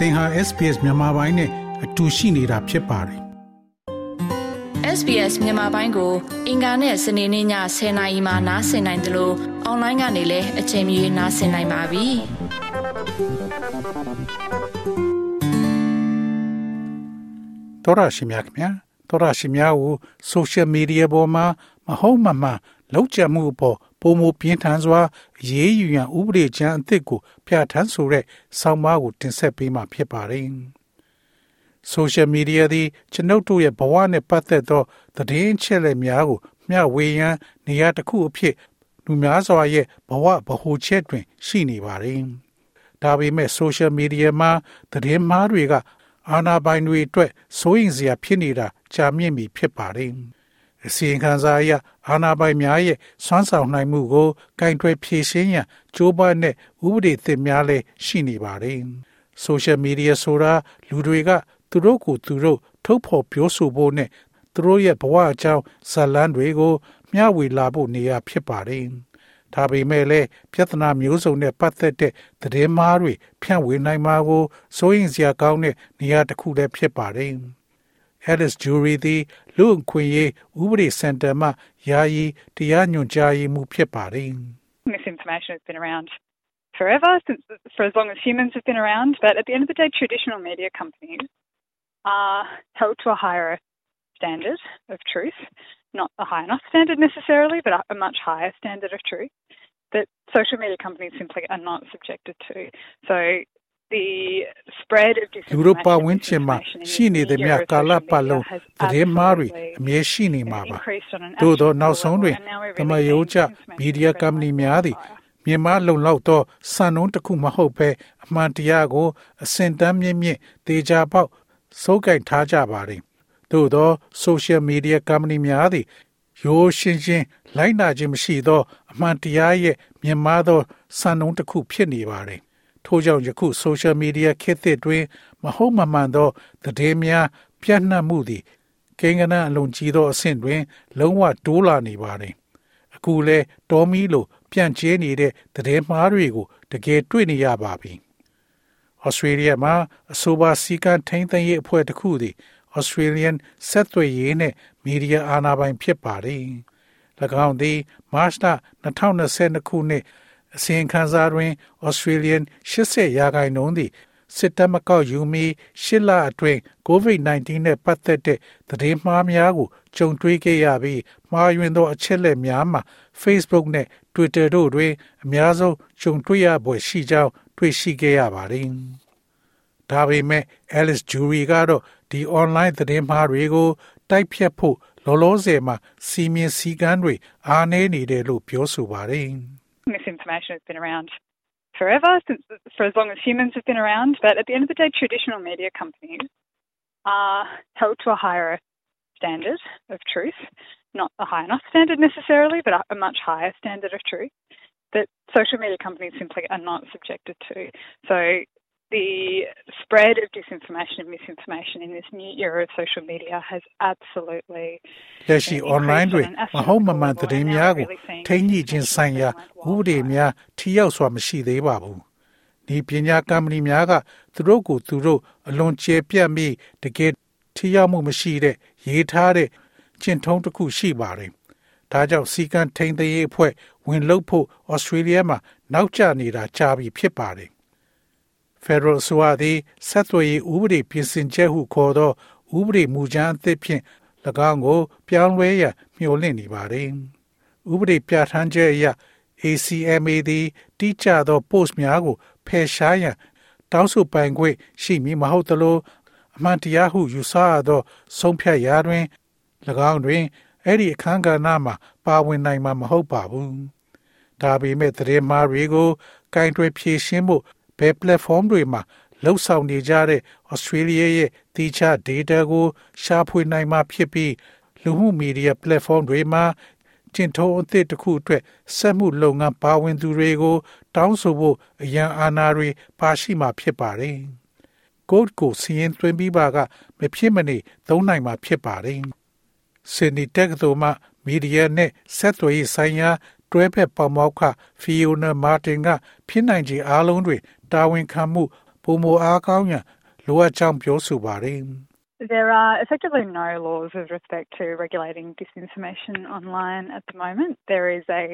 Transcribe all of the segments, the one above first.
သင်ဟာ SPS မြန်မာပိုင်းနဲ့အတူရှိနေတာဖြစ်ပါတယ် SBS မြန်မာပိုင်းကို အင်ကာနဲ့စနေနေ့ည10:00နာရီမှနားဆင်နိုင်တယ်လို့အွန်လိုင်းကနေလည်းအချိန်မီနားဆင်နိုင်ပါပြီ။တော်ရရှိမြခင်ဗျာတော်ရရှိများကို social media ပေါ်မှာမဟုတ်မမှန် လောက်ကျမှုအပေါ်ပုံမပြင်းထန်စွာရေးယူရန်ဥပဒေချမ်းအသစ်ကိုပြဋ္ဌာန်းဆိုတဲ့ဆောင်းပါးကိုတင်ဆက်ပေးမှာဖြစ်ပါတယ်။ social media သည်ကျွန်ုပ်တို့ရဲ့ဘဝနဲ့ပတ်သက်သောသတင်းချက်လက်များကိုမျှဝေရန်နေရာတစ်ခုအဖြစ်လူများစွာရဲ့ဘဝဗဟုချက်တွင် ရှိနေပါတယ်။ဒါပေမဲ့ social media မှာသတင်းမှားတွေကအာဏာပိုင်တွေအတွက်စိုးရိမ်စရာဖြစ်နေတာကြာမြင့်ပြီဖြစ်ပါတယ်။အစီရင်ခံစာအရ အာဏာပိုင်များရဲ့စွမ်းဆောင်နိုင်မှုကိုကင်တွယ်ဖြည့်ရှင်းရန်ကြိုးပမ်းတဲ့ဥပဒေသစ်များလည်းရှိနေပါတယ်။ social media ဆိုတာလူတွေကသူတို့ကိုသူတို့ထုတ်ဖော်ပြောဆိုဖို့နဲ့သူတို့ရဲ့ဘဝအကြောင်းဇာတ်လမ်းတွေကိုမျှဝေလာဖို့နေရာဖြစ်ပါတယ်။ဒါပေမဲ့လည်းပြဿနာမျိုးစုံနဲ့ပတ်သက်တဲ့သတင်းမှားတွေဖြန့်ဝေနိုင်မှာကိုစိုးရိမ်စရာကောင်းတဲ့နေရာတစ်ခုလည်းဖြစ်ပါတယ်။ Alice Jury သည်လူ့အခွင့်အရေးဥပဒေစင်တာမှယာယီတရားညွှန်ကြားရေးမှူးဖြစ်ပါတယ် Misinformation has been around forever, since, for as long as humans have been around. But at the end of the day, traditional media companies are held to a higher standard of truth, not a high enough standard necessarily, but a much higher standard of truth that social media companies simply are not subjected to. So လူတို့ပါဝင်ချင်မှာရှိနေတဲ့မြကာလပတ်လုံးသတင်းမှားတွေအမြဲရှိနေမှာပါသို့သောနောက်ဆုံးတွင်တမယိုးကျမီဒီယာကုမ္ပဏီများသည်မြန်မာလုံလောက်သောစံနှုန်းတစ်ခုမဟုတ်ဘဲအမှန်တရားကို အစင်တမ်းမြင့်မြင့်တေချာပေါက်စိုးကိုက်ထားကြပါတယ်သို့သော social media ကုမ္ပဏီများသည်ရိုးရှင်းရှင်းလိုက်နာခြင်းမရှိသော အမှန်တရားရဲ့မြင်မာသောစံနှုန်းတစ်ခုဖြစ်နေပါတယ် ထို့ကြောင့်ယခု social media ခေတ်သစ်တွင်မဟုတ်မမှန်သောသတင်းများပြန့်နှံ့မှုသည်ကိန်းဂဏအလွန်ကြီးသောအဆင့်တွင် လုံးဝတိုးလာနေပါတယ်။အခုလဲတော်မီလိုပြန့်ကျဲနေတဲ့သတင်းမှားတွေကိုတကယ်တွေ့နေရပါပြီ။ Australia မှာအဆိုပါစီကံထိန်းသိမ်းရေးအဖွဲ့တစ်ခုသည် Australian ဆက်သွယ်ရေးနဲ့မီဒီယာအာဏာပိုင်ဖြစ်ပါတယ်။၎င်းသည် March 2022ခုနှစ် အစီရင်ခံစာတွင် Australian 80ရာခိုင်နှုန်းသည်စစ်တပ်မကောက်ယူမီရှစ်လအတွင်း COVID-19 နဲ့ပတ်သက်တဲ့သတင်းမှားများကိုကြုံတွေ့ခဲ့ရပြီးမှားယွင်းသောအချက်လက်များမှာ Facebook နဲ့ Twitter တို့တွင်အများဆုံးကြုံတွေ့ရပွဲရှိကြောင်းတွေ့ရှိခဲ့ရပါတယ်။ဒါပေမဲ့ Alice Jury ကတော့ဒီ online သတင်းမှားတွေကိုတိုက်ဖြတ်ဖို့လောလောဆယ်မှာစီမင်းစည်းကမ်းတွေအားနည်းနေတယ်လို့ပြောဆိုပါတယ်။ misinformation has been around forever, since, for as long as humans have been around. But at the end of the day, traditional media companies are held to a higher standard of truth, not a high enough standard necessarily, but a much higher standard of truth that social media companies simply are not subjected to. So the spread of disinformation and misinformation in this new era of social media has absolutely လက်ရှိ online တွေမဟုတ်မမှန်သတင်းများကိုထိန်းညှိခြင်းဆိုင်ရာဥပဒေများထိရောက်စွာမရှိသေးပါဘူး။ဒီပညာကမ္ပဏီများကသူတို့ကိုသူတို့အလွန်ကျေပြတ်ပြီးတကယ်ထိရောက်မှုမရှိတဲ့ရေးထားတဲ့ကျင့်ထုံးတစ်ခုရှိပါတယ်။ဒါကြောင့်စီကံထိန်းသိမ်းရေးအဖွဲ့ဝင်လုပ်ဖို့ဩစတြေးလျမှာနောက်ကျနေတာကြာပြီဖြစ်ပါတယ်။ Federal အစိုးရသည်ဆက်သွယ်ရေးဥပဒေပြင်ဆင်ချက်ဟုခေါ်သောဥပဒေမူကြမ်းအသစ်ဖြင့်၎င်းကို ပြောင်းလဲရန်မျှော်လင့်နေပါသည်။ဥပဒေပြဋ္ဌာန်းချက်အရ ACMA သည်တိကျသော post များကိုဖယ်ရှားရန်တောင်းဆိုပိုင်ခွင့်ရှိမည်မဟုတ်သလိုအမှန်တရားဟုယူဆရသော ဆုံးဖြတ်ရာတွင်၎င်းတွင်အဲ့ဒီအခန်းကဏ္ဍမှာပါဝင်နိုင်မှာမဟုတ်ပါဘူး။ဒါပေမဲ့သတင်းမှားတွေကိုကင်တွယ်ဖြေရှင်းဖို့ ဘယ် platform တွေမှာလှုပ်ဆောင်နေကြတဲ့ Australia ရဲ့တိကျ data ကို ရှာဖွေနိုင်မှာဖြစ်ပြီးလူမှုမီဒီယာ platform တွေမှာကျင့်ထုံးအသစ်တစ်ခုအတွက်စက်မှုလုပ်ငန်းပါဝင်သူတွေကို တောင်းဆိုဖို့အရန်အာဏာတွေပါရှိမှာဖြစ်ပါတယ်။ code ကိုစီရင်သွင်းပြီးပါကမဖြစ်မနေသုံးနိုင်မှာဖြစ်ပါတယ်။ Sydney တက္ကသိုလ်မှမီဒီယာနဲ့ဆက်သွယ်ရေးဆိုင်ရာ တွဲဖက်ပေါမောက်ခဖီယိုနာမာတင်ကဖြစ်နိုင်ခြေအားလုံးတွေတာဝန်ခံမှု ပုံမအားကောင်းရန်လိုအပ်ကြောင်းပြောဆိုပါတယ်။ There are effectively no laws with respect to regulating disinformation online at the moment. There is a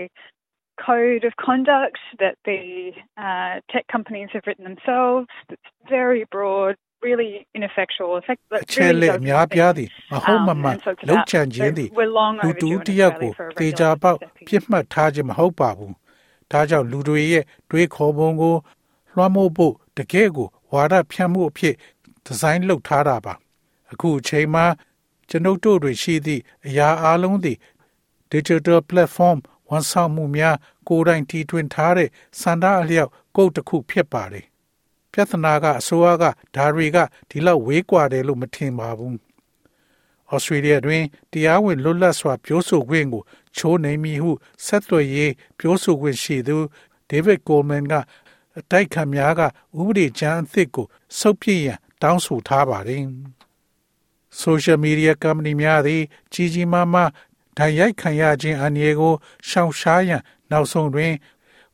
code of conduct that the uh, tech companies have written themselves that's very broad, really ineffectual. Effect, that အချက် really လက် does အများပြားသည် nothing. မဟုတ်မ Um, မှန် and so it's လုံ about- ချန်ခြင်းသည် so we're long လူတူ overdue in တစ်ယောက်ကို Australia for a တေချာ regulator ပေါက် stepping in. ပြစ်မှတ်ထားခြင်းမဟုတ်ပါဘူး။ဒါကြောင့်လူတွေရဲ့တွေးခေါ်ပုံကို လွှမ်းမိုးဖို့တကယ့်ကိုဝါဒဖြန့်မှုအဖြစ်ဒီဇိုင်းလုပ်ထားတာပါ။အခုအချိန်မှာကျွန်ုပ်တို့တွေရှိသည့်အရာအလုံးသည် digital platform ဝန်ဆောင်မှုများကိုယ်တိုင်တီထွင်ထားတဲ့စန္ဒအလျောက်ကုတ်တစ်ခုဖြစ်ပါတယ်။ ပြဿနာကအစိုးရကဒါတွေကဒီလောက်ဝေးကွာတယ်လို့မထင်ပါဘူး။ဩစတြေးလျတွင်တရားဝင်လွတ်လပ်စွာပြောဆိုခွင့်ကိုချိုးနှိမ်မိဟုဆက်သွယ်ရေးပြောဆိုခွင့်ရှိသူဒေးဗစ်ကိုမန်ကအတိုက်ခံများကဥပဒေကြမ်းအသစ်ကိုစုပ်ပြည့်ရန်တောင်းဆိုထားပါတယ်။ social media company များသည်ကြီးကြီးမားမားဓာတ်ရိုက်ခံရခြင်းအန္တရာယ်ကိုရှောင်ရှားရန်နောက်ဆုံးတွင်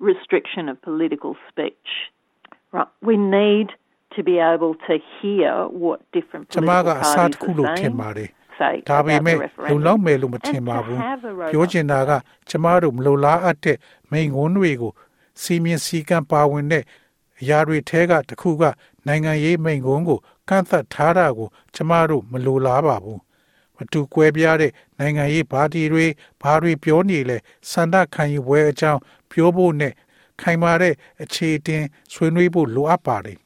restriction of political speech. Right. We need to be able to hear what different ကျမ political ကအစ parties တစ်ခု are လို့ထင် saying, ပါတယ် say ဒါပေ about မဲ့ the လုံ referendum. လောက်မယ်လို့မထင် And ပါ to ဘူး have a robust ပြောချင်တာကကျမတို့မလိုလားအပ်တဲ့မိန်ငွန်းတွေကိုစီမင်းစည်းကမ်းပါဝင်တဲ့အရာတွေထဲကတစ်ခုကနိုင်ငံရေးမိန်ငွန်းကိုကန့်သတ်ထားတာကို ကျမတို့မလိုလားပါဘူးမတူကွဲပြားတဲ့နိုင်ငံရေးပါတီတွေဘာတွေပြောနေလဲစန္ဒခံယူပွဲအကြောင်း ပြောဖို့နဲ့ခိုင်မာတဲ့အခြေအတင်ဆွေးနွေးဖို့လိုအပ်ပါတယ်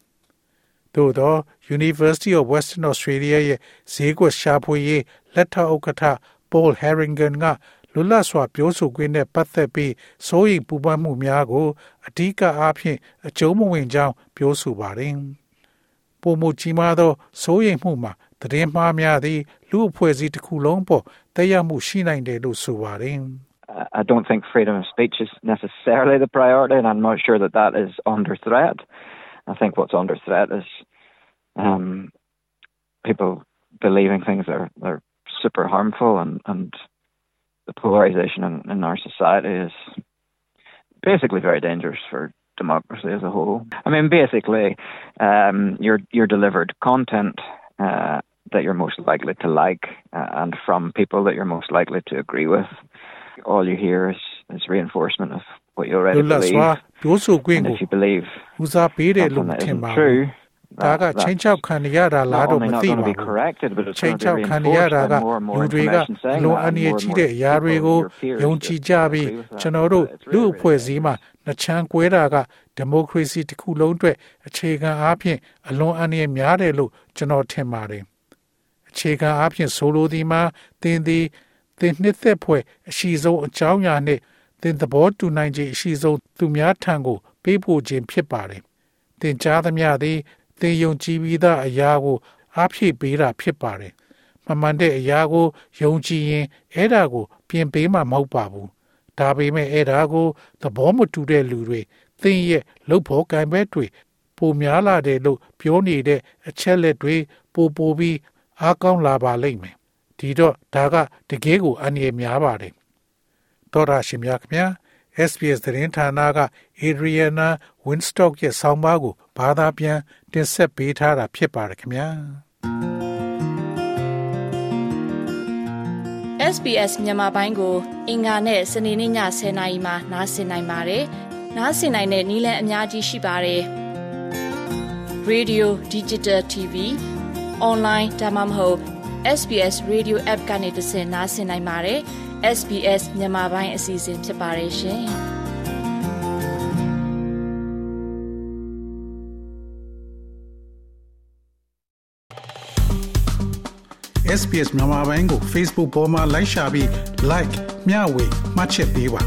သို့သော University of Western Australia ရဲ့ဈေးကွက်ရှာဖွေရေးလက်ထောက်ဥက္ကဋ္ဌ Paul Harringan ကလွတ်လပ်စွာပြောဆိုခွင့်နဲ့ပတ်သက်ပြီးစိုးရိမ်ပူပန်မှုများကိုအဓိကအားဖြင့်အကျုံးမဝင်ကြောင်းပြောဆိုပါတယ်။ပုံမှုကြီးမားသောစိုးရိမ်မှုမှာသတင်းမှားများသည်လူအဖွဲ့အစည်းတစ်ခုလုံးပေါ်တက်ရောက်မှုရှိနိုင်တယ်လို့ဆိုပါတယ်။ I don't think freedom of speech is necessarily the priority, and I'm not sure that that is under threat. I think what's under threat is um, people believing things that are, that are super harmful, and, and the polarization in, in our society is basically very dangerous for democracy as a whole. I mean, basically, um, you're you're delivered content uh, that you're most likely to like, uh, and from people that you're most likely to agree with. All you hear is, is reinforcement of what you already လွတ်လပ် believe. စွာပြောဆိုခွင့် And ကို if you believe ဦးစားပေးတယ်လို့ something မ that ထင် isn't ပါဘူး true, ဒါ that, က that's ချင်းချောက်ခံရတာလား not တော့ only မ not သိ going to ပါ be ဘူး corrected, but it's ချိန် going ချော to က် be ခံရတာ reinforced က by more and more လူတွေက information saying လုံ that, အ and နည်း more ကြီး and တဲ့ more အရာတွေကို people, your peers ယုံကြည်ကြ that ပြီး agree with that. ကျွန်တော်တို့ It's လူ really, အဖွဲ့ really အစည်းမှာနှစ်ချမ်းကွဲတာကဒီမိုကရေစီတစ်ခုလုံးအတွက်အခြေခံအားဖြင့်အလွန်အန္တရာယ်များတယ်လို့ကျွန်တော်ထင်ပါတယ်အခြေခံအားဖြင့်ဆိုလိုသည်မှာသင်သည် သင်နှစ်သက်ဖွယ်အရှိဆုံးအကြောင်းအရာနှင့်သင်သဘောတူနိုင်ခြင်းအရှိဆုံးသူများထံကို ပေးပို့ခြင်းဖြစ်ပါတယ်သင်ကြားသမျှသည်သင်ယုံကြည်ပြီးသားအရာကိုအားဖြည့်ပေးတာဖြစ်ပါတယ်မမှန်တဲ့အရာကိုယုံကြည်ရင်အဲ့ဒါကို ပြင်ပေးမှာမဟုတ်ပါဘူးဒါပေမဲ့အဲ့ဒါကိုသဘောမတူတဲ့လူတွေသင်ရဲ့လှုပ်ဖို့ကံပဲတွေပိုများလာတယ်လို့ပြောနေတဲ့အချက်လက်တွေပိုပိုပြီးအားကောင်းလာပါလိမ့်မယ် ဒီတော့ဒါကတကယ်ကိုအန္တရာယ်များပါတယ်တော်ရရှိမြခင်ဗျာ SBS သတင်းဌာနက Adriana Winstock ရဲ့ဆောင်းပါးကိုဘာသာပြန်တင်ဆက်ပေးထားတာဖြစ်ပါတယ်ခင်ဗျာ SBS မြန်မာပိုင်းကို အင်ကာနဲ့စနေနေ့ည10:00နာရီမှနားဆင်နိုင်ပါတယ်။နားဆင်နိုင်တဲ့နည်းလမ်းအများကြီးရှိပါတယ်။ Radio Digital TV online ဒါမှမဟုတ် SBS Radio App ကနေတဆင့်နားဆင်နိုင်ပါတယ်။ SBS မြန်မာပိုင်းအစီအစဉ်ဖြစ်ပါတယ်ရှင်။ SBS မြန်မာပိုင်းကို Facebook ပေါ်မှာ like ရှာပြီး like မျှဝေမှတ်ချက်ပေးပါ